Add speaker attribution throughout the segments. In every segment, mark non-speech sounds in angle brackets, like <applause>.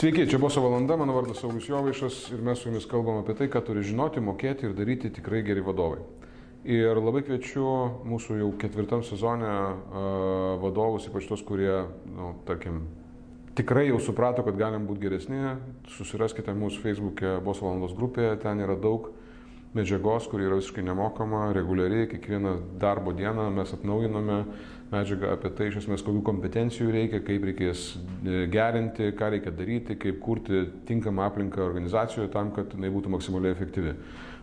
Speaker 1: Sveiki, čia buvo valanda, mano vardas Saulis Jovaišas ir mes su jumis kalbam apie tai, ką turi žinoti, mokėti ir daryti tikrai geri vadovai. Ir labai kviečiu mūsų jau ketvirtam sezone vadovus, ypač tos, kurie, nu, tarkim, tikrai jau suprato, kad galim būti geresni, susiraskite mūsų Facebook'e Bos valandos grupėje, ten yra daug medžiagos, kuri yra visiškai nemokama, reguliariai, kiekvieną darbo dieną mes atnaujiname medžiagą apie tai, iš esmės, kokių kompetencijų reikia, kaip reikės e, gerinti, ką reikia daryti, kaip kurti tinkamą aplinką organizacijoje tam, kad jinai būtų maksimaliai efektyvi.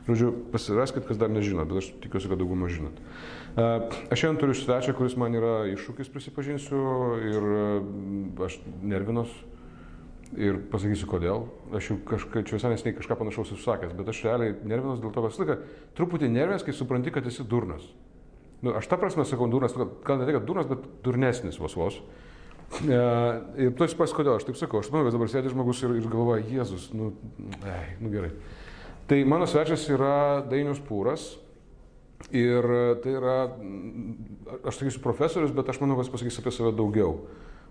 Speaker 1: Žodžiu, pasiraskit, kas dar nežinot, bet aš tikiuosi, kad daugumą žinot. E, aš šiandien turiu svečią, kuris man yra iššūkis, prisipažinsiu, ir e, aš nervinos. Ir pasakysiu kodėl. Aš jau kažkaip, čia visai nesiniai kažką panašaus esu sakęs, bet aš realiai nervinos dėl to, kad visą laiką truputį nervės, kai supranti, kad esi durnas. Nu, aš tą prasme sakau durnas, gal ne tai, kad durnas, bet durnesnis vos vos. E, ir tu esi pas kodėl aš taip sakau. Aš manau, kad dabar sėdi žmogus ir, ir galvoja, Jėzus, nu, ei, nu gerai. Tai mano svečias yra Dainius Pūras. Ir tai yra, aš sakysiu profesorius, bet aš manau, kad jis pasakys apie save daugiau.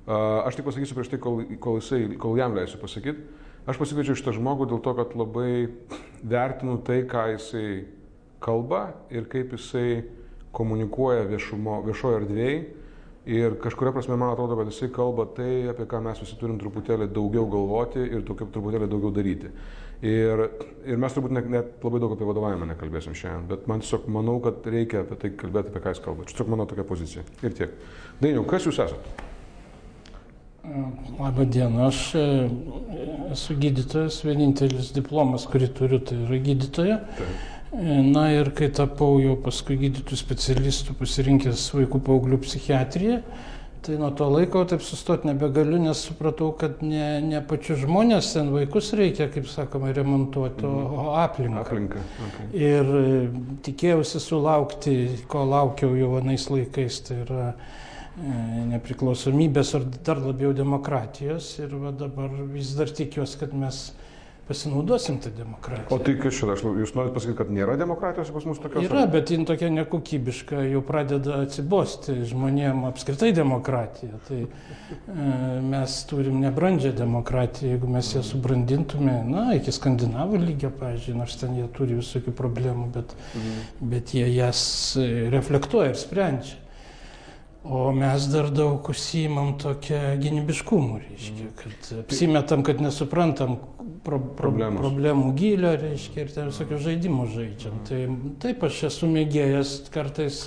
Speaker 1: Aš tik pasakysiu prieš tai, kol, kol, jisai, kol jam leisiu pasakyti. Aš pasikviečiau šitą žmogų dėl to, kad labai vertinu tai, ką jisai kalba ir kaip jisai komunikuoja viešumo, viešojo erdvėje. Ir kažkuria prasme man atrodo, kad jisai kalba tai, apie ką mes visi turim truputėlį daugiau galvoti ir truputėlį daugiau daryti. Ir, ir mes turbūt net, net labai daug apie vadovavimą nekalbėsim šiandien, bet man tiesiog manau, kad reikia apie tai kalbėti, apie ką jis kalba. Čia tiesiog mano tokia pozicija. Ir tiek. Dainiau, kas jūs esate?
Speaker 2: Labą dieną, aš e, esu gydytojas, vienintelis diplomas, kurį turiu, tai yra gydytoja. Taip. Na ir kai tapau jau paskui gydytojų specialistų pasirinkęs vaikų paauglių psichiatriją, tai nuo to laiko taip sustoti nebegaliu, nes supratau, kad ne, ne pačius žmonės ten vaikus reikia, kaip sakoma, remontuoti, o, o aplinką.
Speaker 1: Aplinka. Okay.
Speaker 2: Ir e, tikėjausi sulaukti, ko laukiau jau anais laikais, tai yra e, nepriklausomybės ar dar labiau demokratijos. Ir va dabar vis dar tikiuosi, kad mes pasinaudosim tą demokratiją.
Speaker 1: O tai kas čia, jūs norite pasakyti, kad nėra demokratijos pas mus tokios?
Speaker 2: Yra, bet jin tokia nekokybiška, jau pradeda atsibosti žmonėm apskritai demokratija. Tai e, mes turim nebrandžią demokratiją, jeigu mes ją subrandintume, na, iki skandinavų lygio, pažiūrėjau, nors ten jie turi visokių problemų, bet, mhm. bet jie jas reflektuoja ir sprendžia. O mes dar daug užsimam tokią gynybiškumų, reiškia, mhm. kad apsimetam, kad nesuprantam pro, pro, problemų gilio, reiškia, ir ten visokių žaidimų žaidžiam. Tai taip, aš esu mėgėjęs kartais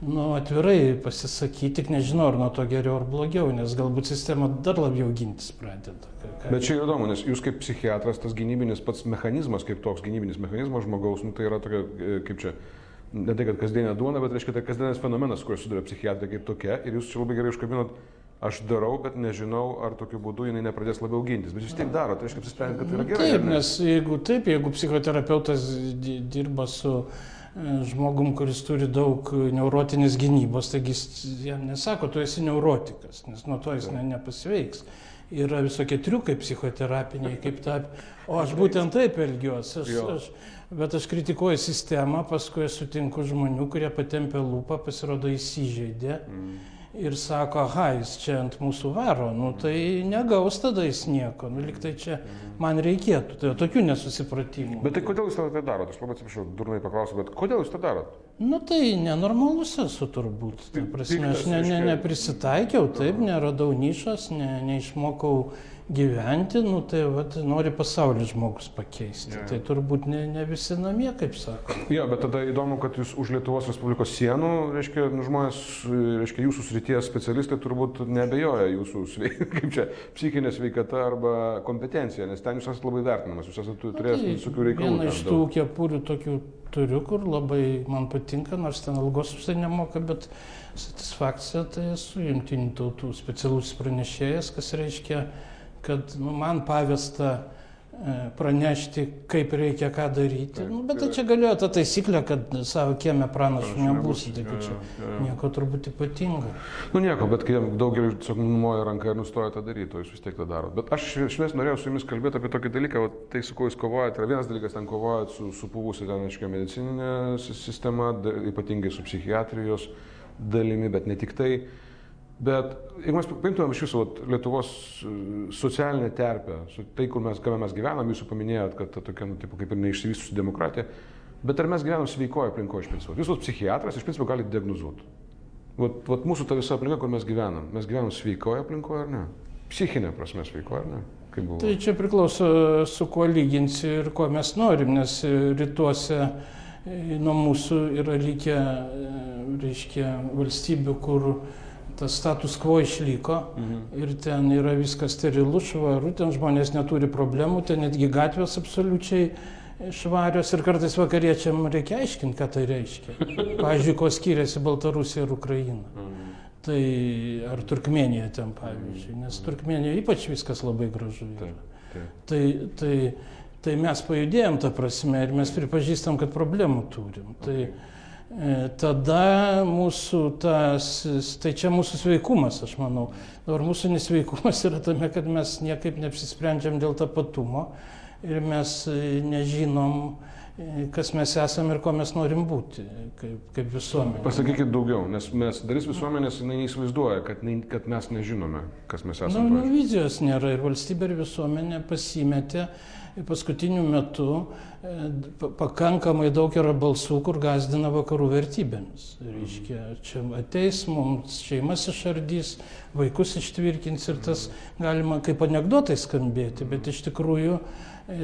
Speaker 2: nu, atvirai pasisakyti, tik nežinau, ar nuo to geriau ar blogiau, nes galbūt sistema dar labiau gintis pradeda.
Speaker 1: Ką... Bet čia įdomu, nes jūs kaip psichiatras, tas gynybinis pats mechanizmas, kaip toks gynybinis mechanizmas žmogaus, nu, tai yra tokia, e, kaip čia, ne tai, kad kasdienė duona, bet reiškia tai kasdienis fenomenas, kuris suduria psichiatrija kaip tokia. Ir jūs čia labai gerai užkabinot, aš darau, bet nežinau, ar tokiu būdu jinai nepradės labiau gintis. Bet jūs taip daro, tai reiškia apsisprendėte, kad tai yra gerai.
Speaker 2: Taip, nes jeigu taip, jeigu psichoterapeutas dirba su e, žmogum, kuris turi daug neurotinės gynybos, taigi jis jam nesako, tu esi neurotikas, nes nuo to jis ne, nepasveiks. Yra visokie triukai psichoterapiniai, kaip tą. O aš būtent taip elgiuosi. Aš, aš, bet aš kritikuoju sistemą, paskui sutinku žmonių, kurie patempė lūpą, pasirodo įsižeidė. Mm ir sako, aha, jis čia ant mūsų varo, nu tai negaus tada jis nieko, nu liktai čia man reikėtų, tai tokių nesusipratimų.
Speaker 1: Bet tai kodėl jūs tai darot, aš labai atsiprašau, durnai paklausiu, bet kodėl jūs tai darot?
Speaker 2: Nu tai nenormalus esu turbūt, ta prasme, aš ne, ne, neprisitaikiau, taip, neradau nišos, ne, neišmokau gyventi, nu tai vat, nori pasaulį žmogus pakeisti. Ja. Tai turbūt ne, ne visi namie, kaip sako.
Speaker 1: Jo, bet tada įdomu, kad jūs už Lietuvos Respublikos sienų, reiškia, nu, žmonės, reiškia, jūsų srities specialistai turbūt nebejoja jūsų <laughs> kaip čia, psichinė sveikata arba kompetencija, nes ten jūs esate labai vertinamas, jūs esate turėjęs tai visokių reikalų.
Speaker 2: Viena iš tų kepurių tokių turiu, kur labai man patinka, nors ten algos tai nemoka, bet satisfakcija tai esu jungtinių tautų specialus pranešėjas, kas reiškia kad nu, man pavesta e, pranešti, kaip reikia ką daryti. Taip, nu, bet tai čia galėjo ta taisyklė, kad savo kiemę pranašų nebus, tai čia ja, ja. nieko turbūt ypatingo.
Speaker 1: Nu nieko, bet kai daugelį tiesiog numoja ranką ir nustoja tą daryti, o jūs vis tiek tą darot. Bet aš švies norėjau su jumis kalbėti apie tokį dalyką, o tai su kuo jūs kovojate. Yra vienas dalykas, ten kovojate su supuvusi ten, aiškiai, medicininė sistema, ypatingai su psichiatrijos dalimi, bet ne tik tai. Bet jeigu mes paimtumėm iš viso vat, Lietuvos e, socialinę terpę, tai, kur mes, kame mes gyvenam, jūs paminėjot, kad ta tokia, nu, tipo, kaip ir neišsivystusi demokratija, bet ar mes gyvenam sveikoje aplinkoje iš principo? Visos psichiatras iš principo gali diagnozuoti. Vat, vat mūsų ta visa aplinka, kur mes gyvenam, mes gyvenam sveikoje aplinkoje ar ne? Psichinė prasme sveikoje ar ne?
Speaker 2: Tai čia priklauso su kuo lyginsi ir ko mes norim, nes rytuose e, nuo mūsų yra likę, e, reiškia, valstybių, kur tas status quo išliko mhm. ir ten yra viskas sterilu, švaru, ten žmonės neturi problemų, ten netgi gatvės absoliučiai švarios ir kartais vakariečiam reikia aiškinti, ką tai reiškia. <laughs> Pavyzdžiui, ko skiriasi Baltarusija ir Ukraina. Mhm. Tai ar Turkmenija ten, pavyzdžiui, nes Turkmenija ypač viskas labai gražu yra. Taip, taip. Tai, tai, tai mes pajudėjom tą prasme ir mes pripažįstam, kad problemų turim. Tai, e, tada mūsų tas, tai čia mūsų sveikumas, aš manau. Dabar mūsų nesveikumas <laughs> yra tame, kad mes niekaip neapsisprendžiam dėl tapatumo ir mes e, nežinom, e, kas mes esame ir ko mes norim būti kaip, kaip visuomenė.
Speaker 1: Pasakykit daugiau, nes mes dalis visuomenės neįsivaizduoja, kad, ne, kad mes nežinome, kas mes esame.
Speaker 2: Nu, nu, vizijos nėra ir valstybė ir visuomenė pasimetė paskutiniu metu e, pakankamai daug yra balsų, kur gazdina vakarų vertybėmis. Reiškia, čia ateis, mums šeimas išardys, vaikus ištvirkins ir tas galima kaip anegdotai skambėti, bet iš tikrųjų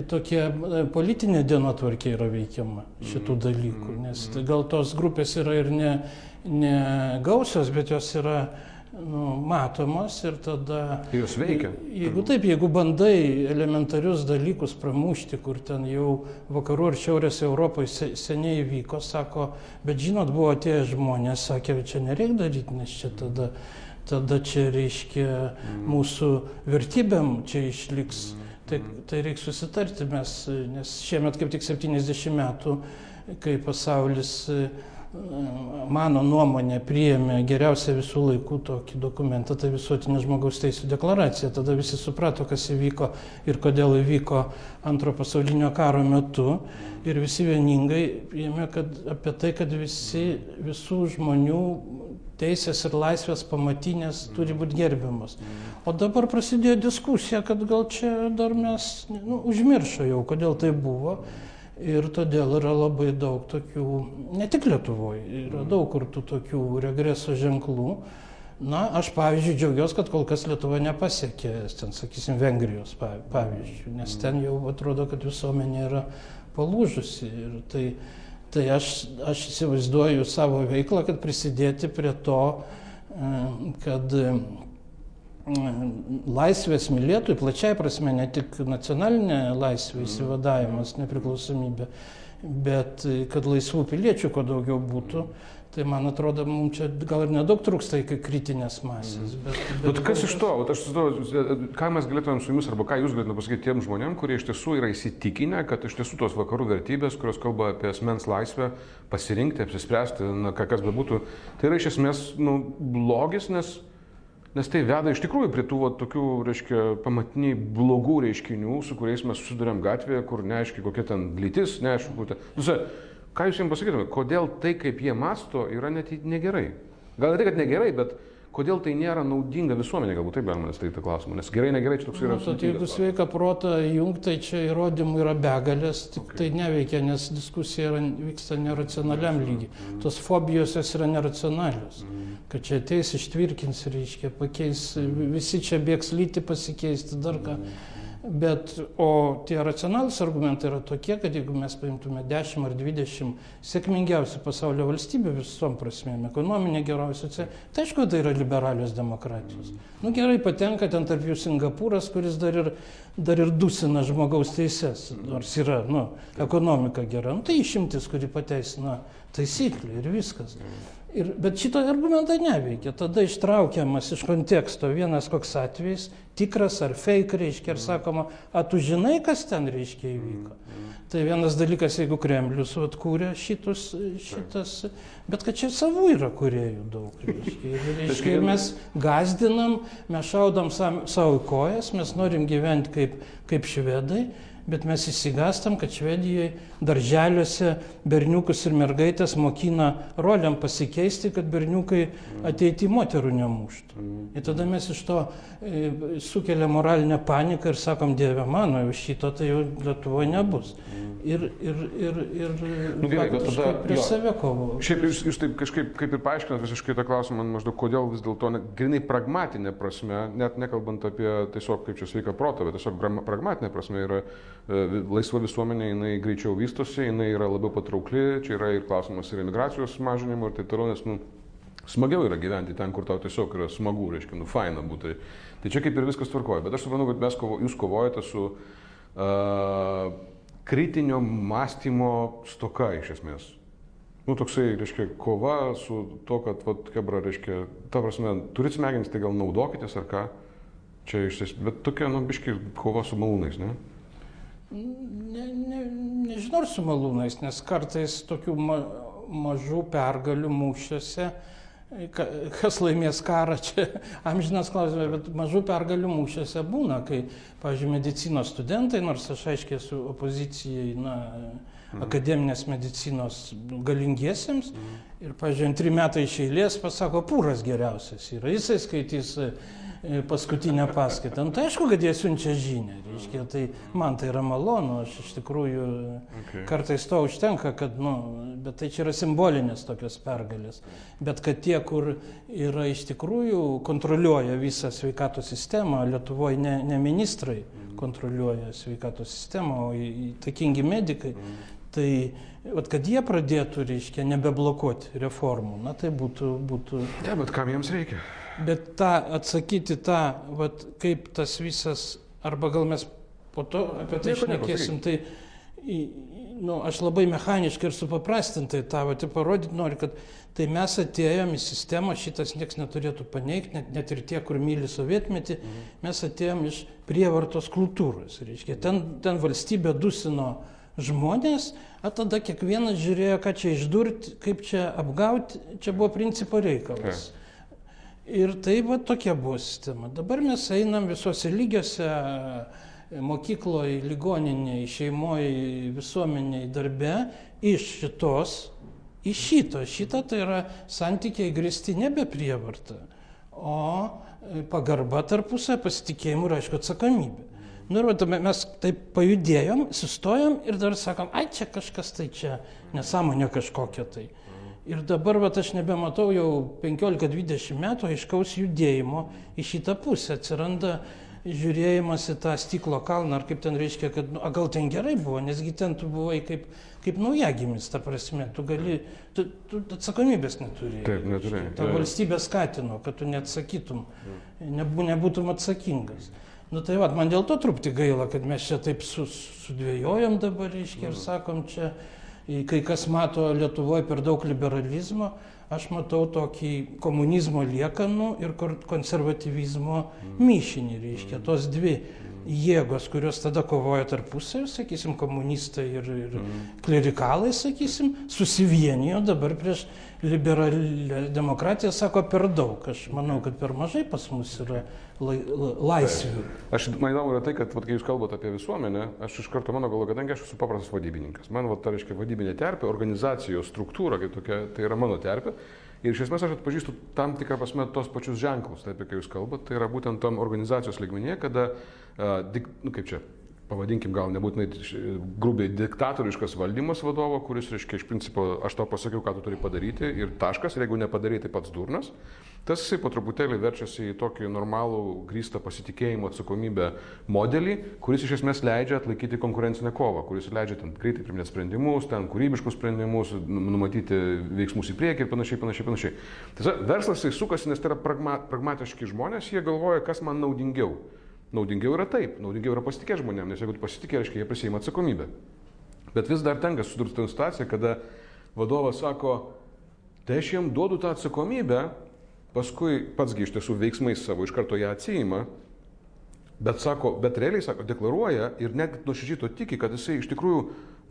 Speaker 2: tokia e, politinė dienotvarkė yra veikiama šitų mhm. dalykų, mhm. nes gal tos grupės yra ir ne, ne gausios, bet jos yra nu, matomos ir tada...
Speaker 1: Jos veikia.
Speaker 2: Jeigu taip, jeigu bandai elementarius dalykus pramušti, kur ten jau vakarų ir šiaurės Europoje seniai vyko, sako, bet žinot, buvo tie žmonės, sakė, čia nereikia daryti, nes čia tada, tada čia reiškia mhm. mūsų vertybėm čia išliks. Mm Tai, tai reikia susitarti mes, nes šiemet kaip tik 70 metų, kai pasaulis, mano nuomonė, priėmė geriausią visų laikų tokį dokumentą, tai visuotinė žmogaus teisų deklaracija. Tada visi suprato, kas įvyko ir kodėl įvyko antro pasaulinio karo metu. Ir visi vieningai priėmė kad, apie tai, kad visi, visų žmonių teisės ir laisvės pamatinės turi būti gerbiamos. O dabar prasidėjo diskusija, kad gal čia dar mes nu, užmiršo jau, kodėl tai buvo. Ir todėl yra labai daug tokių, ne tik Lietuvoje, yra daug kur tų tokių regreso ženklų. Na, aš pavyzdžiui džiaugiuosi, kad kol kas Lietuva nepasiekė, ten, sakysim, Vengrijos pavyzdžių, nes ten jau atrodo, kad visuomenė yra palūžusi. Ir tai, Tai aš, aš įsivaizduoju savo veiklą, kad prisidėti prie to, e, kad laisvės mylėtojų, plačiai prasme, ne tik nacionalinė laisvė įsivadavimas, nepriklausomybė, bet kad laisvų piliečių kuo daugiau būtų. Tai man atrodo, mums čia gal ir nedaug trūksta iki kritinės masės.
Speaker 1: Mhm. Bet, bet, bet kas iš to, vat, aš susidau, ką mes galėtumėm su jumis, arba ką jūs galėtumėte pasakyti tiem žmonėm, kurie iš tiesų yra įsitikinę, kad iš tiesų tos vakarų vertybės, kurios kalba apie asmens laisvę, pasirinkti, apsispręsti, na, kas bebūtų, tai yra iš esmės nu, blogis, nes, nes tai veda iš tikrųjų prie tų va, tokių, reiškia, pamatiniai blogų reiškinių, su kuriais mes susidurėm gatvėje, kur neaiškiai kokia ten lytis, neaišku, kokia. Nu, ką jūs jiems pasakytumėte, kodėl tai, kaip jie masto, yra net negerai? Gal ne tai, kad negerai, bet kodėl tai nėra naudinga visuomenė, galbūt taip galima statyti klausimą, nes gerai, negerai čia toks yra.
Speaker 2: Nu, tai jeigu sveika protą jungt, tai čia įrodymų yra begalės, tik okay. tai neveikia, nes diskusija yra, vyksta neracionaliam lygiai. Mm. Tos fobijos jos yra neracionalios. Mm. Kad čia ateis ištvirkins, reiškia, pakeis, visi čia bėgs lyti pasikeisti, dar ką. Mm Bet, o tie racionalūs argumentai yra tokie, kad jeigu mes paimtume 10 ar 20 sėkmingiausių pasaulio valstybių visom prasmėm, ekonominė socialinė, tai aišku, tai yra liberalios demokratijos. Nu gerai, patenka ten tarp jų Singapūras, kuris dar ir, dar ir dusina žmogaus teises, nors yra, nu, ekonomika gera. Nu, tai išimtis, kuri pateisina taisyklį ir viskas. Ir, bet šito argumentai neveikia. Tada ištraukiamas iš konteksto vienas koks atvejis, tikras ar fake reiškia, ir sakoma, a tu žinai, kas ten reiškia įvyko. Tai vienas dalykas, jeigu Kremlius atkūrė šitus, šitas, bet kad čia savų yra kuriejų daug. Reiškia, ir, <laughs> reiškia, ir mes gazdinam, mes šaudam savo kojas, mes norim gyventi kaip, kaip švedai, bet mes įsigastam, kad Švedijoje darželiuose berniukus ir mergaitės mokina roliam pasikeisti, kad berniukai ateiti moterų nemuštų. Mm. Ir tada mes iš to e, sukelia moralinę paniką ir sakom, Dieve mano, jau šito tai jau Lietuvoje nebus. Mm. Ir, ir, ir, ir
Speaker 1: nu, gerai, bet tada
Speaker 2: prieš jo, save kovo.
Speaker 1: Šiaip jūs, jūs taip kažkaip kaip ir paaiškinat visiškai tą klausimą, man maždaug kodėl vis dėlto, grinai pragmatinė prasme, net nekalbant apie tiesiog kaip čia sveika proto, bet tiesiog pragmatinė prasme yra laisva visuomenė, jinai greičiau vystosi, jinai yra labiau patraukli, čia yra ir klausimas ir imigracijos mažinimo ir taip toliau, nes, nu, smagiau yra gyventi ten, kur tau tiesiog yra smagu, reiškia, nu, faina būti. Tai čia kaip ir viskas tvarkoja, bet aš suprantu, kad mes kovo, jūs kovojate su uh, kritinio mąstymo stoka iš esmės. Nu, toksai, reiškia, kova su to, kad, vat, kebra, reiškia, ta prasme, turit smegenis, tai gal naudokitės ar ką. Čia iš tiesų, bet tokia, nu, biški, kova su malūnais, ne?
Speaker 2: Ne, ne, nežinau, ar su malūnais, nes kartais tokių ma, mažų pergalių mūšiuose kas laimės karą, čia amžinas klausimas, bet mažų pergalių mūšiuose būna, kai, pavyzdžiui, medicinos studentai, nors aš aiškiai esu opozicijai, na, mhm. akademinės medicinos galingiesiems, mhm. ir, pavyzdžiui, antrį metai iš eilės pasako, pūras geriausias yra, jisai skaitys paskutinę paskaitą. Nu, tai aišku, kad jie siunčia žinę, reiškia, tai man tai yra malonu, aš iš tikrųjų okay. kartais to užtenka, kad, nu, bet tai čia yra simbolinės tokios pergalės. Bet kad tie, kur yra iš tikrųjų kontroliuoja visą sveikatos sistemą, Lietuvoje ne, ne ministrai kontroliuoja sveikatos sistemą, o įtakingi medikai, tai Vat kad jie pradėtų, reiškia, nebeblokuoti reformų, na tai būtų... būtų...
Speaker 1: Ne, bet kam jiems reikia?
Speaker 2: Bet tą atsakyti tą, vat, kaip tas visas, arba gal mes po to apie tai šnekėsim, tai nu, aš labai mechaniškai ir supaprastintai tą vat, parodyti noriu, kad tai mes atėjom į sistemą, šitas niekas neturėtų paneigti, net, net ir tie, kur myli sovietmetį, mhm. mes atėjom iš prievartos kultūros. Reiškia, ten, ten valstybė dusino žmonės, o tada kiekvienas žiūrėjo, ką čia išdurti, kaip čia apgauti, čia buvo principo reikalas. Ja. Ir tai va tokia buvo sistema. Dabar mes einam visose lygiuose mokykloje, ligoninėje, šeimoje, visuomenėje, darbe iš šitos į šito. Šitą tai yra santykiai grįsti nebe prievarta, o pagarba tarpusą, pasitikėjimu ir aišku atsakomybė. Nu ir va, mes taip pajudėjom, sustojom ir dar sakom, ai čia kažkas tai čia, nesąmonė kažkokia tai. Ir dabar vat, aš nebematau jau 15-20 metų aiškaus judėjimo į šitą pusę. Atsiranda žiūrėjimas į tą stiklo kalną, ar kaip ten reiškia, kad, nu, gal ten gerai buvo, nesgi ten tu buvai kaip, kaip naujagimis, ta prasme, tu gali, tu, tu atsakomybės neturėjai.
Speaker 1: Taip, neturėjai.
Speaker 2: Ta valstybė skatino, kad tu neatsakytum, nebū, nebūtum atsakingas. Nu tai va, man dėl to trupti gaila, kad mes čia taip su, sudvėjojom dabar, reiškia, ir sakom čia kai kas mato Lietuvoje per daug liberalizmo, aš matau tokį komunizmo liekanų ir konservatyvizmo mišinį, reiškia, tos dvi jėgos, kurios tada kovoja tarpusavį, sakysim, komunistai ir, ir klerikalai, sakysim, susivienijo dabar prieš liberalią demokratiją, sako per daug. Aš manau, kad per mažai pas mus yra lai, laisvių.
Speaker 1: Aš man įdomu yra tai, kad vat, kai jūs kalbate apie visuomenę, aš iš karto mano galvo, kadangi aš esu paprastas vadybininkas. Man, vat, tai reiškia, vadybinė terpė, organizacijos struktūra, kaip tokia, tai yra mano terpė. Ir iš esmės aš atpažįstu tam tikrą prasme tos pačius ženklus, tai apie ką jūs kalbate, tai yra būtent tam organizacijos ligmenyje, kada, uh, dik, nu kaip čia, pavadinkim gal nebūtinai grubiai diktatoriškas valdymas vadovo, kuris, reiškia, iš principo, aš tau pasakiau, ką tu turi padaryti ir taškas, ir jeigu nepadarai, tai pats durnas. Tas jisai po truputėlį verčiasi į tokį normalų, grįstą pasitikėjimo atsakomybę modelį, kuris iš esmės leidžia atlaikyti konkurencinę kovą, kuris leidžia ten greitai priminėti sprendimus, ten kūrybiškus sprendimus, numatyti veiksmus į priekį ir panašiai, panašiai, panašiai. Tiesa, verslas jisai sukasi, nes tai yra pragma, pragmatiški žmonės, jie galvoja, kas man naudingiau. Naudingiau yra taip, naudingiau yra pasitikėti žmonėms, nes jeigu pasitikė, reiškia, jie prisėima atsakomybę. Bet vis dar tenka sudurti tą situaciją, kada vadovas sako, tai aš jiem duodu tą atsakomybę, paskui patsgi iš tiesų veiksmais savo iš karto ją atsijima, bet, sako, bet realiai sako, deklaruoja ir net nuoširdžiai to tiki, kad jisai iš tikrųjų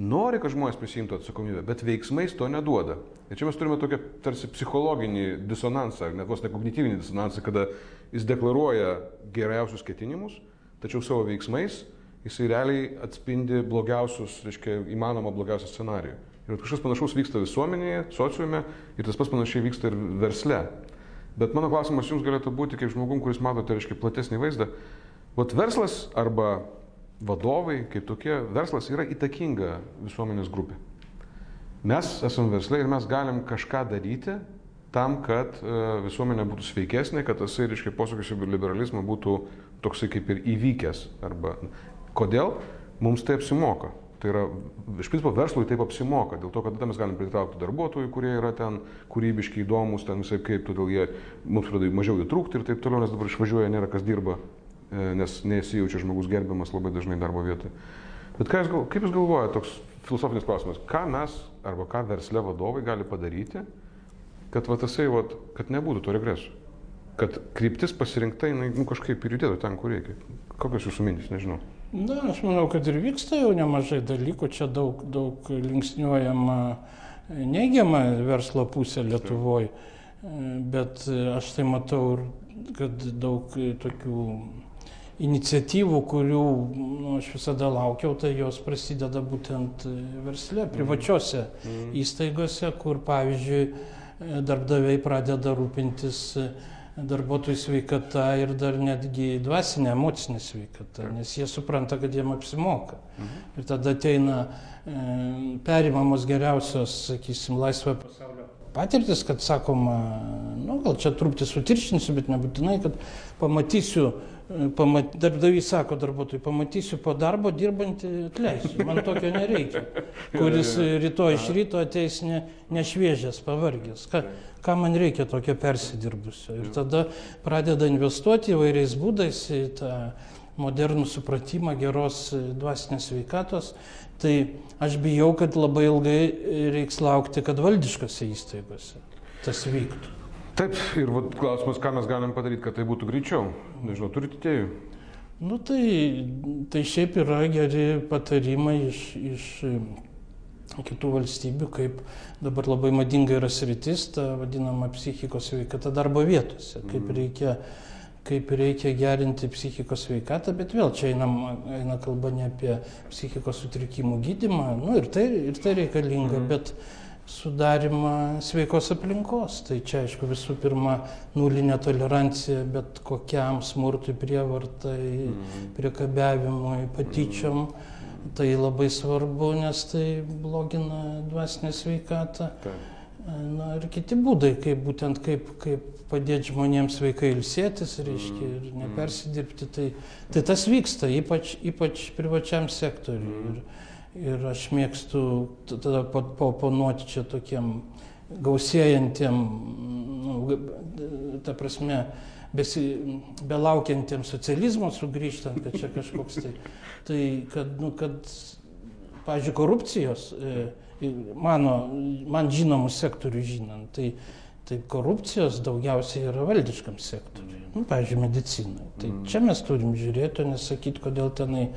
Speaker 1: nori, kad žmonės prisimtų atsakomybę, bet veiksmais to neduoda. Ir čia mes turime tokią tarsi psichologinį disonansą, net vos ne kognityvinį disonansą, kada jis deklaruoja geriausius ketinimus, tačiau savo veiksmais jisai realiai atspindi blogiausius, reiškia, įmanomą blogiausią scenarijų. Ir kažkas panašaus vyksta visuomenėje, sociume ir tas pats panašiai vyksta ir versle. Bet mano klausimas jums galėtų būti, kaip žmogum, kuris matote, reiškia, platesnį vaizdą. Vat verslas arba vadovai, kaip tokie, verslas yra įtakinga visuomenės grupė. Mes esame verslai ir mes galim kažką daryti tam, kad e, visuomenė būtų sveikesnė, kad tasai, reiškia, posūkis į liberalizmą būtų toksai kaip ir įvykęs. Arba kodėl mums tai apsimoka? Tai yra, iš principo, verslui taip apsimoka, dėl to, kad tada mes galim pritraukti darbuotojų, kurie yra ten kūrybiški, įdomus, ten visai kaip, todėl jie, mums pradeda mažiau jų trūkti ir taip toliau, nes dabar išvažiuoja, nėra kas dirba E, nes nesijaučia žmogus gerbiamas labai dažnai darbo vietoje. Bet jūs kaip Jūs galvojate, toks filosofinis klausimas, ką mes arba ką versle vadovai gali padaryti, kad, va, tasai, va, kad nebūtų to regreso? Kad kryptis pasirinkta, jinai nu, kažkaip ir judėtų ten, kur reikia. Kokios Jūsų mintys, nežinau.
Speaker 2: Na, aš manau, kad ir vyksta jau nemažai dalykų, čia daug, daug linksniuojama neigiama verslo pusė Lietuvoje, bet aš tai matau, kad daug tokių iniciatyvų, kurių nu, aš visada laukiau, tai jos prasideda būtent versle, privačiose mm. įstaigose, kur pavyzdžiui darbdaviai pradeda rūpintis e, darbuotojų sveikata ir dar netgi dvasinė, emocinė sveikata, nes jie supranta, kad jiem apsimoka. Mhm. Ir tada ateina e, perimamos geriausios, sakysim, laisvojo pasaulio patirtis, kad sakoma, nu, gal čia truputį sutiršinsiu, bet nebūtinai, kad pamatysiu pamat, darbdavys sako darbuotojui, pamatysiu po darbo dirbantį, atleisiu, man tokio nereikia, kuris <laughs> rytoj iš ryto ateis ne, nešviežęs, pavargęs. Ką, ką man reikia tokio persidirbusio? Ir tada pradeda investuoti įvairiais būdais į tą modernų supratimą geros dvasinės veikatos. Tai aš bijau, kad labai ilgai reiks laukti, kad valdiškose įstaigose tas vyktų.
Speaker 1: Taip, ir vat, klausimas, ką mes galim padaryti, kad tai būtų greičiau. Nežinau, turite idėjų?
Speaker 2: Nu tai, tai šiaip yra geri patarimai iš, iš kitų valstybių, kaip dabar labai madinga yra sritis, ta vadinama psichikos sveikata darbo vietose, kaip mhm. reikia, kaip reikia gerinti psichikos sveikatą, bet vėl čia eina, eina kalba ne apie psichikos sutrikimų gydimą, nu, ir, tai, ir tai reikalinga, mm. bet sudarimą sveikos aplinkos. Tai čia, aišku, visų pirma, nulinė tolerancija bet kokiam smurtui, prievartai, mm. priekabiavimui, patyčiom. Mm. Tai labai svarbu, nes tai blogina dvasinę sveikatą. Na ir kiti būdai, kaip būtent kaip, kaip padėti žmonėms sveikai ilsėtis, reiškia, ir mm. nepersidirbti. Tai, tai tas vyksta, ypač, ypač privačiam sektoriui. Ir, Ir aš mėgstu tada paoponuoti čia tokiem gausėjantiem, nu, ta prasme, besi, belaukiantiem socializmo sugrįžtant, kad čia kažkoks tai, tai kad, nu, kad, pažiūrėjau, korupcijos, e, mano, man žinomų sektorių žinant, tai, tai korupcijos daugiausiai yra valdiškam sektoriui, nu, pažiūrėjau, medicinai. Tai mm. čia mes turim žiūrėti, o nesakyti, kodėl tenai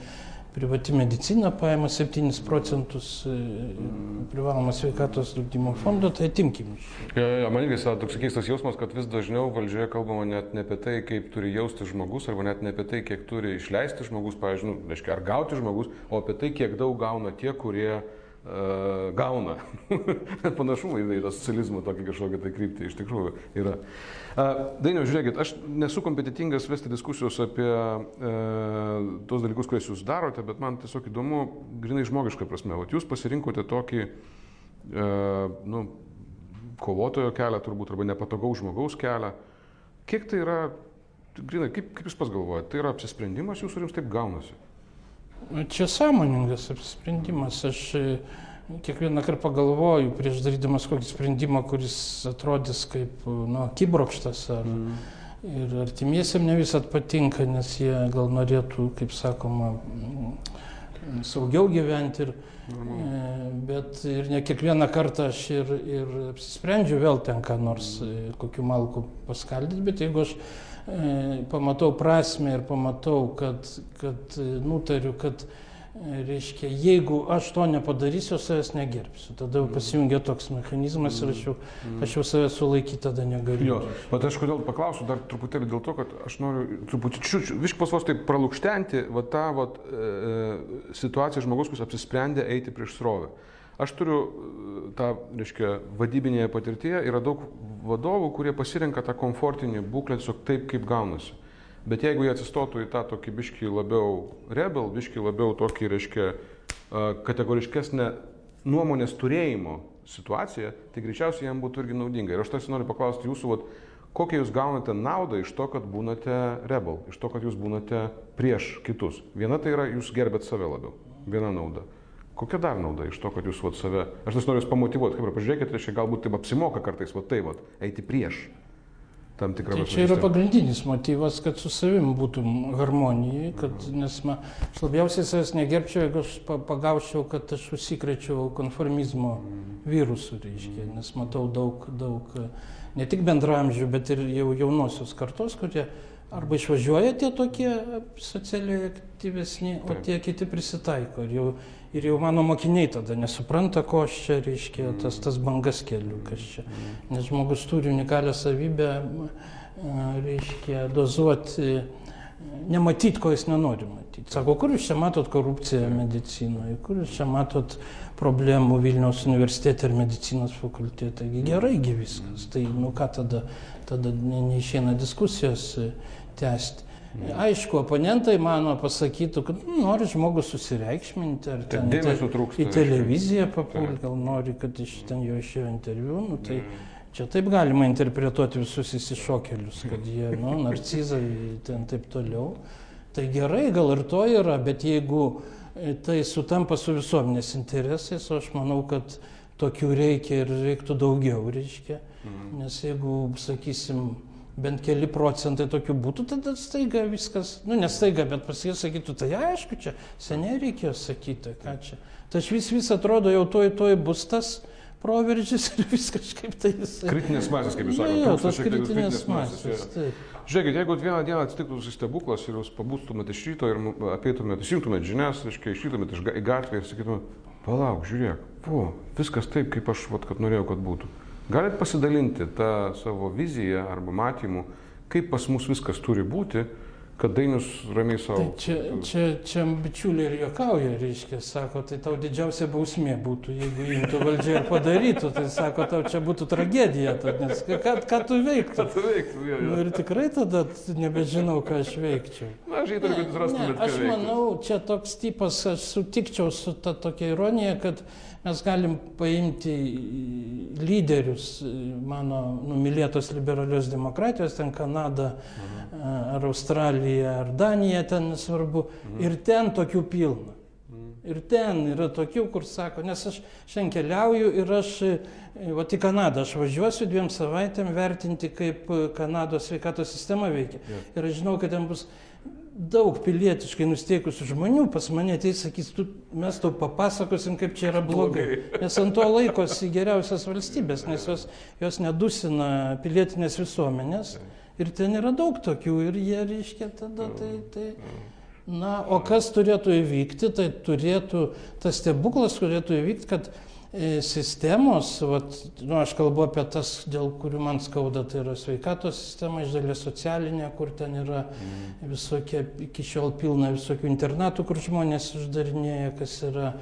Speaker 2: privati medicina paima 7 procentus e, privalomas sveikatos draudimo fondo, tai atimkim.
Speaker 1: Ja, ja, man irgi toks keistas jausmas, kad vis dažniau valdžioje kalbama net ne apie tai, kaip turi jausti žmogus, arba net ne apie tai, kiek turi išleisti žmogus, pavyzdžiui, nu, reiškia, ar gauti žmogus, o apie tai, kiek daug gauna tie, kurie uh, gauna. <laughs> Panašumai į tą socializmą tokį kažkokią tai kryptį iš tikrųjų yra. Dainiau, žiūrėkit, aš nesu kompetitingas vesti diskusijos apie e, tos dalykus, kuriuos jūs darote, bet man tiesiog įdomu, grinai žmogiška prasme, vat jūs pasirinkote tokį, e, nu, kovotojo kelią turbūt, arba nepatogaus žmogaus kelią. Kiek tai yra, grinai, kaip, kaip jūs pats galvojate, tai yra apsisprendimas jūsų ir jums taip gaunasi?
Speaker 2: Čia sąmoningas apsisprendimas. Aš kiekvieną kartą pagalvoju, prieš darydamas kokį sprendimą, kuris atrodys kaip nu, kibrokštas. Ar, mm. Ir artimiesiam ne visat patinka, nes jie gal norėtų, kaip sakoma, saugiau gyventi. Ir, mm. Bet ir ne kiekvieną kartą aš ir, ir apsisprendžiu vėl ten ką nors, e, kokiu malku paskaldyti, bet jeigu aš e, pamatau prasme ir pamatau, kad, kad e, nutariu, kad reiškia, jeigu aš to nepadarysiu, savęs negerbsiu. Tada jau pasijungia toks mechanizmas ir aš jau, aš jau savęs sulaikyti tada negaliu.
Speaker 1: Jo, bet aš kodėl paklausiu dar truputėlį dėl to, kad aš noriu truputį čiūčiu, viškos vos taip pralūkštenti va tą va, e, e, situaciją žmogus, kuris apsisprendė eiti prieš srovę. Aš turiu e, tą, reiškia, vadybinėje patirtyje, yra daug vadovų, kurie pasirenka tą komfortinį būklę tiesiog taip, kaip gaunasi. Bet jeigu jie atsistotų į tą tokį biškį labiau rebel, biškį labiau tokį, reiškia, kategoriškesnę nuomonės turėjimo situaciją, tai greičiausiai jam būtų irgi naudinga. Ir aš tarsi noriu paklausti jūsų, vat, kokią jūs gaunate naudą iš to, kad būnate rebel, iš to, kad jūs būnate prieš kitus. Viena tai yra, jūs gerbėt save labiau. Viena nauda. Kokia dar nauda iš to, kad jūs vat, save... Aš noriu jūs pamotivuoti, kaip ir pažiūrėkite, čia galbūt taip apsimoka kartais, va taip, va, eiti prieš tam tikrą
Speaker 2: tai čia yra pagrindinis motyvas, kad su savim būtum harmonijai, kad, nes ma, aš labiausiai savęs negerbčiau, jeigu aš pagaučiau, kad aš užsikrečiau konformizmo virusų, reiškia, nes matau daug, daug ne tik bendramžių, bet ir jau jaunosios kartos, kurie arba išvažiuoja tie tokie socialiai aktyvesni, o tie kiti prisitaiko. Ir jau ir jau mano mokiniai tada nesupranta, ko aš čia reiškia, tas, tas bangas keliu, kas čia. Nes žmogus turi unikalią savybę, reiškia, dozuoti, nematyti, ko jis nenori matyti. Sako, kur jūs čia matot korupciją medicinoje, kur jūs čia matot problemų Vilniaus universitete ir medicinos fakultete. Geraigi viskas. Tai, nu ką tada, tada neišeina diskusijos tęsti. Aišku, oponentai mano pasakytų, kad nu, nori žmogus susireikšminti, ar ten
Speaker 1: te, trūksta,
Speaker 2: į televiziją papulti, gal nori, kad iš ten jo išėjo interviu. Nu, tai čia taip galima interpretuoti visus įsišokėlius, kad jie, nu, narcizai, ten taip toliau. Tai gerai, gal ir to yra, bet jeigu e, tai sutampa su visuomenės interesais, aš manau, kad tokių reikia ir reiktų daugiau, reiškia. Mhm. Nes jeigu, sakysim, bent keli procentai tokių būtų, tada staiga viskas, nu nestaiga, bet paskui sakytų, tai aišku, čia seniai reikėjo sakyti, ką čia. Tai aš vis vis atrodo, jau toj toj bus tas proveržys ir <laughs> vis kažkaip tai jis.
Speaker 1: Kritinės masės, kaip jūs sakote.
Speaker 2: Jo, tos kritinės masės. masės
Speaker 1: Žiūrėkit, jeigu vieną dieną atsitiktų stebuklas ir jūs pabūstumėte iš ryto ir apeitumėte, įsijungtumėte žinias, reiškia, išeitumėte į gatvę ir sakytumėte, palauk, žiūrėk, po, viskas taip, kaip aš, vat, kad norėjau, kad būtų. Galit pasidalinti tą savo viziją arba matymu, kaip pas mus viskas turi būti, kad dainius ramiai savo.
Speaker 2: Tai čia, čia, čia bičiuliai ir juokauja, reiškia, sako, tai tau didžiausia bausmė būtų, jeigu imtų valdžia ir padarytų, tai sako, tau čia būtų tragedija, tad, nes ką, ką tu veiktum?
Speaker 1: Ką tu veiktum, jo, jo.
Speaker 2: Nu, ir tikrai tada nebežinau, ką aš veikčiau.
Speaker 1: Na, aš įtariu, kad jūs rastumėte.
Speaker 2: Aš manau, čia toks tipas, aš sutikčiau su ta tokia ironija, kad mes galim paimti lyderius mano numylėtos liberalios demokratijos, ten Kanada mhm. ar Australija ar Danija, ten nesvarbu, mhm. ir ten tokių pilna. Mhm. Ir ten yra tokių, kur sako, nes aš šiandien keliauju ir aš, va, į Kanadą aš važiuosiu dviem savaitėm vertinti, kaip Kanados sveikatos sistema veikia. Yeah. Ir aš žinau, kad ten bus daug pilietiškai nusteikusių žmonių pas mane ateis, sakys, tu, mes tau papasakosim, kaip čia yra blogai. <laughs> Nes ant to laikosi geriausias valstybės, nes jos, jos nedusina pilietinės visuomenės. Ir ten yra daug tokių ir jie, reiškia, tada tai... tai Na, o kas turėtų įvykti, tai turėtų, tas stebuklas turėtų įvykti, kad sistemos, vat, nu, aš kalbu apie tas, dėl kurių man skauda, tai yra sveikatos sistema, iš dalies socialinė, kur ten yra mm. visokie, iki šiol pilna visokių internatų, kur žmonės uždarinėja, kas yra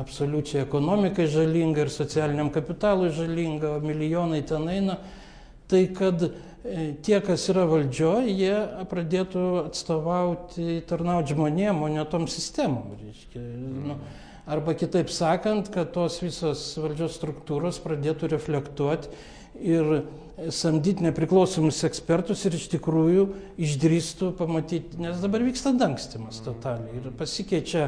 Speaker 2: absoliučiai ekonomikai žalinga ir socialiniam kapitalui žalinga, o milijonai ten eina. Tai kad e, tie, kas yra valdžioje, jie pradėtų atstovauti, tarnauti žmonėm, o ne tom sistemom. Reiškia, mm. nu, Arba kitaip sakant, kad tos visos valdžios struktūros pradėtų reflektuoti ir samdyti nepriklausomus ekspertus ir iš tikrųjų išdrįstų pamatyti, nes dabar vyksta dangstimas totaliai ir pasikeičia,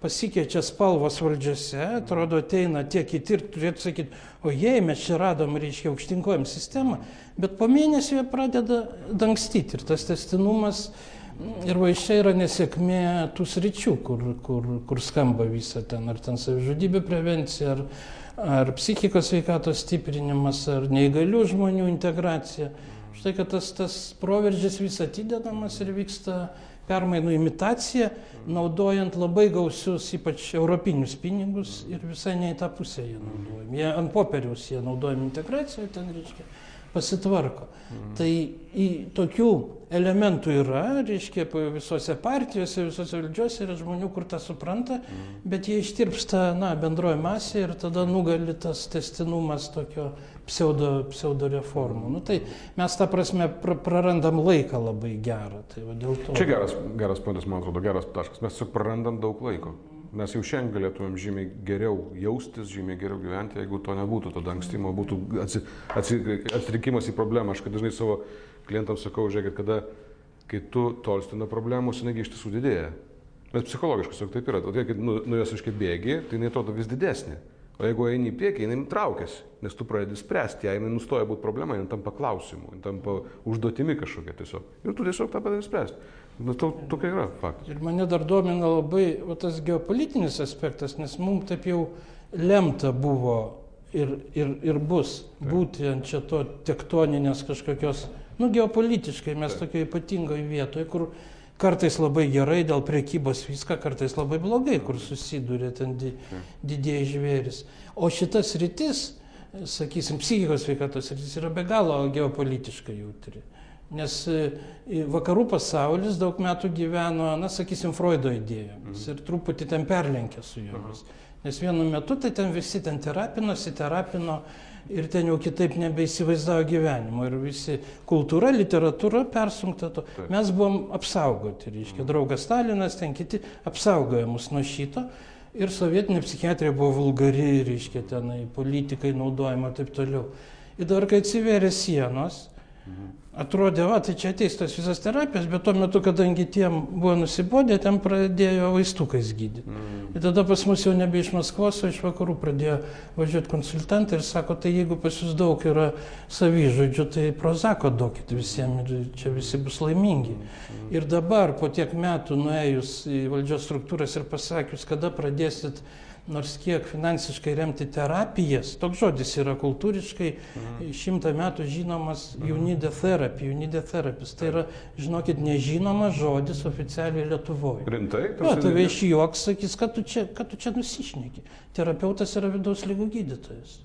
Speaker 2: pasikeičia spalvos valdžiose, atrodo ateina tie kiti ir turėtų sakyti, o jei mes čia radom, reiškia, aukštinkojim sistemą, bet po mėnesio jie pradeda dangstyti ir tas testinumas Ir va iš čia yra nesėkmė tų sričių, kur, kur, kur skamba visa ten, ar ten savižudybė prevencija, ar, ar psichikos sveikatos stiprinimas, ar neįgalių žmonių integracija. Štai, kad tas, tas proveržis vis atidedamas ir vyksta, permainų imitacija, naudojant labai gausius, ypač europinius pinigus ir visai ne į tą pusę jie naudojami. Jie ant popieriaus jie naudojami integracijoje, ten reiškia pasitvarko. Mhm. Tai į tokių elementų yra, reiškia, visose partijose, visose valdžiose yra žmonių, kur tą supranta, mhm. bet jie ištirpsta, na, bendroji masė ir tada nugali tas testinumas tokio pseudo, pseudo reformų. Nu, tai mes tą prasme pr prarandam laiką labai gerą. Tai
Speaker 1: to... Čia geras, geras punktas, man atrodo, geras taškas. Mes prarandam daug laiko. Mes jau šiandien galėtumėm žymiai geriau jaustis, žymiai geriau gyventi, jeigu to nebūtų, tada ankstymo būtų atsi, atsi, atsirikimas į problemą. Aš kad dažnai savo klientams sakau, žiūrėkit, kada, kai tu tolsti nuo problemų, jinai iš tiesų didėja. Nes psichologiškai tiesiog taip yra. O tai, kai nu, nu jos iškai bėgi, tai jinai atrodo vis didesnė. O jeigu eini į priekį, jinai traukiasi, nes tu pradedi spręsti ją, jinai nustoja būti problema, jinai tampa klausimu, jinai tampa užduotimi kažkokia tiesiog. Ir tu tiesiog tą pradedi spręsti. Nu, to, tokia yra faktas.
Speaker 2: Ir mane dar domina labai va, tas geopolitinis aspektas, nes mums taip jau lemta buvo ir, ir, ir bus taip. būti ant čia to tektoninės kažkokios, nu, geopolitiškai mes taip. tokioje ypatingoje vietoje, kur kartais labai gerai dėl priekybos viską, kartais labai blogai, kur susiduria ten di, didieji žvėris. O šitas rytis, sakysim, psichikos sveikatos rytis yra be galo geopolitiškai jautri. Nes e, vakarų pasaulis daug metų gyveno, na, sakysim, Freudo idėjomis mhm. ir truputį ten perlenkė su jomis. Mhm. Nes vienu metu tai ten visi ten terapinosi, terapino ir ten jau kitaip nebeįsivaizdavo gyvenimo. Ir visi kultūra, literatūra persunkta to. Taip. Mes buvom apsaugoti, reiškia, mhm. draugas Stalinas, ten kiti apsaugojo mus nuo šito. Ir sovietinė psichiatrija buvo vulgari, reiškia, tenai politikai naudojama ir taip toliau. Ir dar, kai atsiverė sienos, atrodė, va, tai čia ateis tos visas terapijos, bet tuo metu, kadangi tiem buvo nusibodę, ten pradėjo vaistukais gydyti. Mm. Ir tada pas mus jau nebe iš Maskvos, o iš vakarų pradėjo važiuoti konsultantai ir sako, tai jeigu pas jūs daug yra savyžodžių, tai prozako duokit visiems ir čia visi bus laimingi. Mm. Ir dabar, po tiek metų nuėjus į valdžios struktūras ir pasakius, kada pradėsit nors kiek finansiškai remti terapijas, toks žodis yra kultūriškai mhm. šimtą metų žinomas mhm. Unide therapy, Unide therapist. Tai yra, žinokit, nežinomas žodis oficialiai Lietuvoje.
Speaker 1: Rimtai?
Speaker 2: O, tave iš juoks sakys, kad tu čia, kad tu čia nusišneki. Terapeutas yra vidaus lygų gydytojas.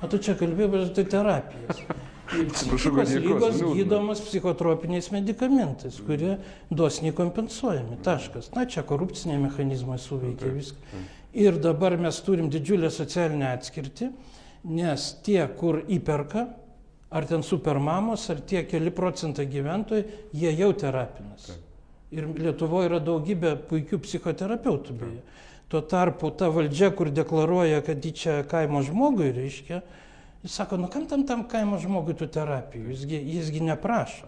Speaker 2: O tu čia kalbėjai apie tai terapijas. <laughs> Psichikos lygos gydomos psichotropiniais medikamentais, kurie dosniai kompensuojami. Taškas. Na, čia korupciniai mechanizmai suveikia viską. Ir dabar mes turim didžiulę socialinę atskirtį, nes tie, kur įperka, ar ten supermamos, ar tie keli procentai gyventojų, jie jau terapinas. Ir Lietuvoje yra daugybė puikių psichoterapeutų beje. Tuo tarpu ta valdžia, kur deklaruoja, kad į čia kaimo žmogui reiškia, jis sako, nu kam tam tam kaimo žmogui tų terapijų, jisgi, jisgi neprašo.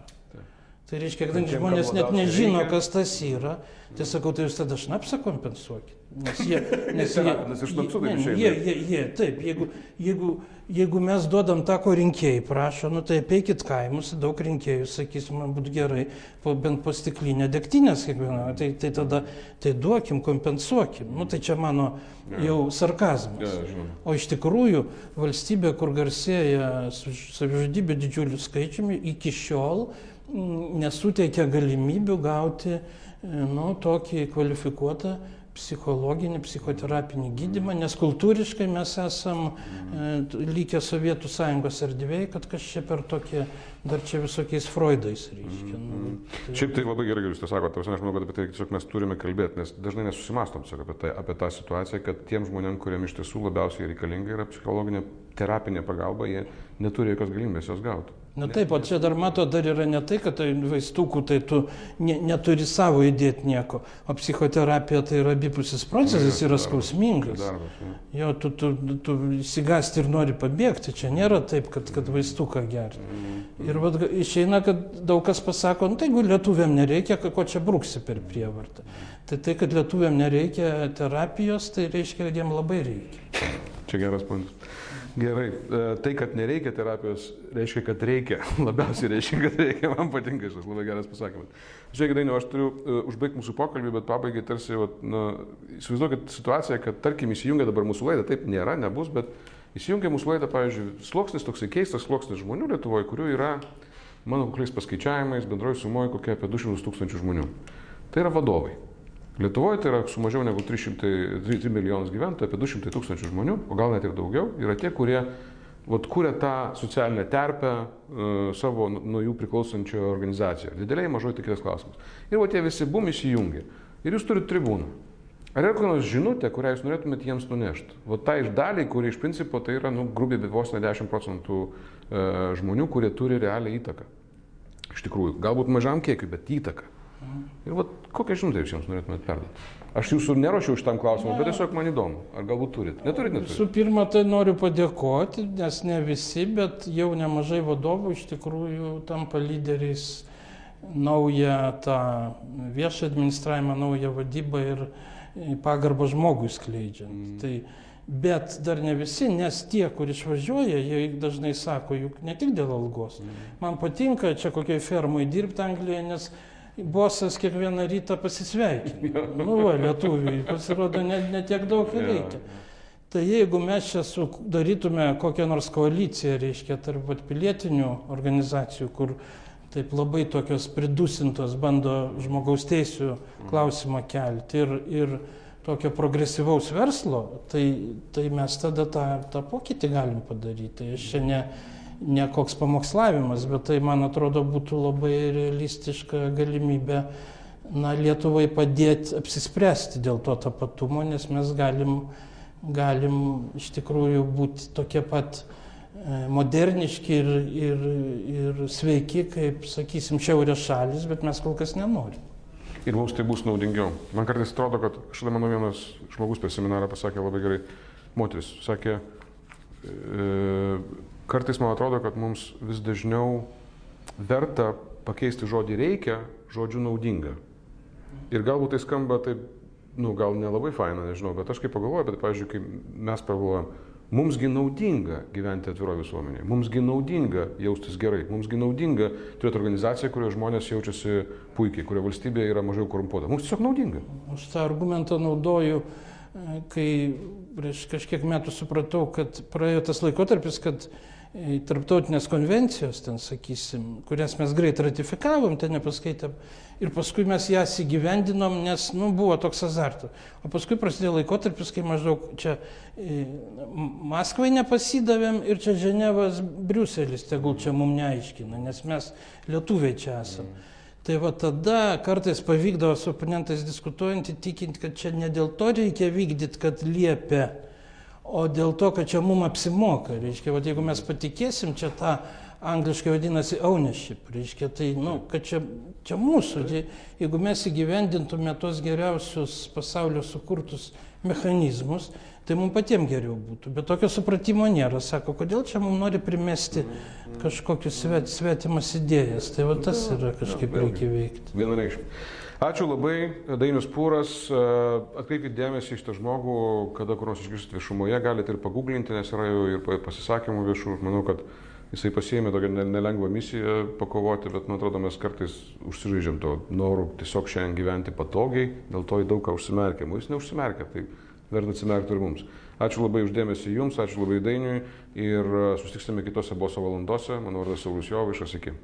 Speaker 2: Tai reiškia, kadangi žmonės net nežino, reikia. kas tas yra, tai sakau, tai jūs tada šnapsą kompensuokit. Nes jie, <laughs> nes jie,
Speaker 1: nes iš šnapsų taip išeina.
Speaker 2: Jie, jie, jie, taip, jeigu, jeigu, jeigu mes duodam tą, ko rinkėjai prašo, nu tai apeikit kaimus, daug rinkėjų, sakysim, man būtų gerai, po, bent po stiklinę degtinės kiekvieną, tai, tai tada, tai duokim, kompensuokim. Nu tai čia mano jau sarkazmas. Ja, o iš tikrųjų valstybė, kur garsėja savižudybė didžiuliu skaičiumi, iki šiol nesuteikia galimybių gauti nu, tokį kvalifikuotą psichologinį, psichoterapinį gydymą, nes kultūriškai mes esam e, lygiai Sovietų sąjungos erdvėje, kad kas čia per tokie, dar čia visokiais Freudais reiškia. Mm -hmm. nu,
Speaker 1: tai... Šiaip tai labai gerai, jūs tai sakote, aš manau, kad apie tai tiesiog mes turime kalbėti, nes dažnai nesusimastom apie, tai, apie tą situaciją, kad tiem žmonėm, kuriem iš tiesų labiausiai reikalinga yra psichologinė terapinė pagalba, jie neturi jokios galimybės jos gauti.
Speaker 2: Na taip, o čia dar mato, dar yra ne tai, kad tai vaistukų tai tu ne, neturi savo įdėti nieko, o psichoterapija tai yra abipusis procesas, yra skausmingas. Jo, tu, tu, tu įsigasti ir nori pabėgti, čia nėra taip, kad, kad vaistuką gerti. Mhm. Ir vat, išeina, kad daug kas pasako, nu, tai jeigu lietuviam nereikia, ko čia bruksi per prievartą. Tai tai, kad lietuviam nereikia terapijos, tai reiškia, kad jiem labai reikia.
Speaker 1: Čia geras punktas. Gerai, e, tai, kad nereikia terapijos, reiškia, kad reikia. <laughs> Labiausiai reiškia, kad reikia. Man patinka šis labai geras pasakymas. Žiūrėkit, Dainiau, aš turiu uh, užbaigti mūsų pokalbį, bet pabaigai tarsi, vat, nu, įsivaizduokit situaciją, kad tarkim įsijungia dabar mūsų laidą, taip nėra, nebus, bet įsijungia mūsų laidą, pavyzdžiui, sluoksnis, toksai keistas sluoksnis žmonių Lietuvoje, kurių yra, mano kokiais paskaičiavimais, bendroji sumoji kokia apie 200 tūkstančių žmonių. Tai yra vadovai. Lietuvoje tai yra su mažiau negu 300, 3 milijonus gyventojų, apie 200 tūkstančių žmonių, o gal net ir daugiau, yra tie, kurie vat, kūrė tą socialinę terpę uh, savo nuo jų priklausančio organizacijoje. Dideliai, mažoji tik kitas klausimas. Ir va tie visi bum įsijungia. Ir jūs turite tribūną. Ar yra kokia nors žinutė, kurią jūs norėtumėte jiems nunešti? Va tai iš daliai, kurie iš principo tai yra, nu, grubiai, bet vos ne 10 procentų e, žmonių, kurie turi realią įtaką. Iš tikrųjų, galbūt mažam kiekiu, bet įtaką. Ir va kokią žinutę jūs jiems norėtumėte perduoti? Aš jūsų neruošiau šitam klausimui, bet tiesiog man įdomu. Ar galbūt turit? Neturit, neturit?
Speaker 2: Visų pirma, tai noriu padėkoti, nes ne visi, bet jau nemažai vadovų iš tikrųjų tampa lyderiais naują tą viešą administravimą, naują vadybą ir pagarbą žmogui skleidžiant. Mm. Tai, bet dar ne visi, nes tie, kur išvažiuoja, jie dažnai sako, juk ne tik dėl algos. Mm. Man patinka čia kokiai fermai dirbti Anglijoje, nes bosas kiekvieną rytą pasisveikina. Nu, va, lietuviui pasirodo, net ne tiek daug ir reikia. Tai jeigu mes čia sudarytume kokią nors koaliciją, reiškia, tarp pilietinių organizacijų, kur taip labai tokios pridusintos bando žmogaus teisų klausimą kelti ir, ir tokio progresyvaus verslo, tai, tai mes tada tą, tą pokytį galim padaryti. Aš čia ne, ne koks pamokslavimas, bet tai, man atrodo, būtų labai realistiška galimybė na, Lietuvai padėti apsispręsti dėl to tapatumo, nes mes galim, galim iš tikrųjų būti tokie pat E, moderniški ir, ir, ir sveiki, kaip, sakysim, šiaurės šalis, bet mes kol kas nenorim.
Speaker 1: Ir mums tai bus naudingiau. Man kartais atrodo, kad šalia mano vienas žmogus per seminarą pasakė labai gerai, moteris, sakė, e, kartais man atrodo, kad mums vis dažniau verta pakeisti žodį reikia, žodžiu naudinga. Ir galbūt tai skamba taip, nu, gal nelabai faina, nežinau, bet aš kaip pagalvoju, bet, pavyzdžiui, kai mes pagalvojam, Mumsgi naudinga gyventi atviroje visuomenėje, mumsgi naudinga jaustis gerai, mumsgi naudinga turėti organizaciją, kurioje žmonės jaučiasi puikiai, kurioje valstybė yra mažiau korumpuota. Mums tiesiog naudinga.
Speaker 2: Aš tą argumentą naudoju, e, kai prieš kažkiek metų supratau, kad praėjo tas laikotarpis, kad tarptautinės konvencijos, ten sakysim, kurias mes greit ratifikavom, ten nepaskaitėm, ir paskui mes jas įgyvendinom, nes nu, buvo toks azartas. O paskui prasidėjo laikotarpis, kai maždaug čia e, Maskvai nepasidavėm ir čia Ženevas, Briuselis tegul čia mums neaiškina, nes mes lietuviai čia esam. Mm. Tai va tada kartais pavykdavo su oponentais diskutuojant įtikinti, kad čia ne dėl to reikia vykdyti, kad liepia o dėl to, kad čia mums apsimoka. Reiškia, va, jeigu mes patikėsim, čia tą angliškai vadinasi ownership, reiškia, tai, nu, kad čia, čia mūsų, tai, jeigu mes įgyvendintume tos geriausius pasaulio sukurtus mechanizmus, tai mums patiems geriau būtų. Bet tokio supratimo nėra. Sako, kodėl čia mums nori primesti kažkokius svet, svetimas idėjas. Tai va tas yra kažkaip reikia veikti.
Speaker 1: Vienareikšmiai. Ačiū labai, Dainius Pūras. Atkreipkite dėmesį iš tą žmogų, kada kur nors išgirsit viešumoje, galite ir paguglinti, nes yra jau ir pasisakymų viešų. Manau, kad jisai pasėmė tokią nelengvą misiją pakovoti, bet man atrodo, mes kartais užsižaidžiam to noru tiesiog šiandien gyventi patogiai, dėl to į daug ką užsimerkiam. O jis neužsimerkia, tai verta atsimerkti ir mums. Ačiū labai uždėmesį jums, ačiū labai Dainiui ir susitiksime kitose boso valandose. Mano vardas Saulis Jovaišas, iki.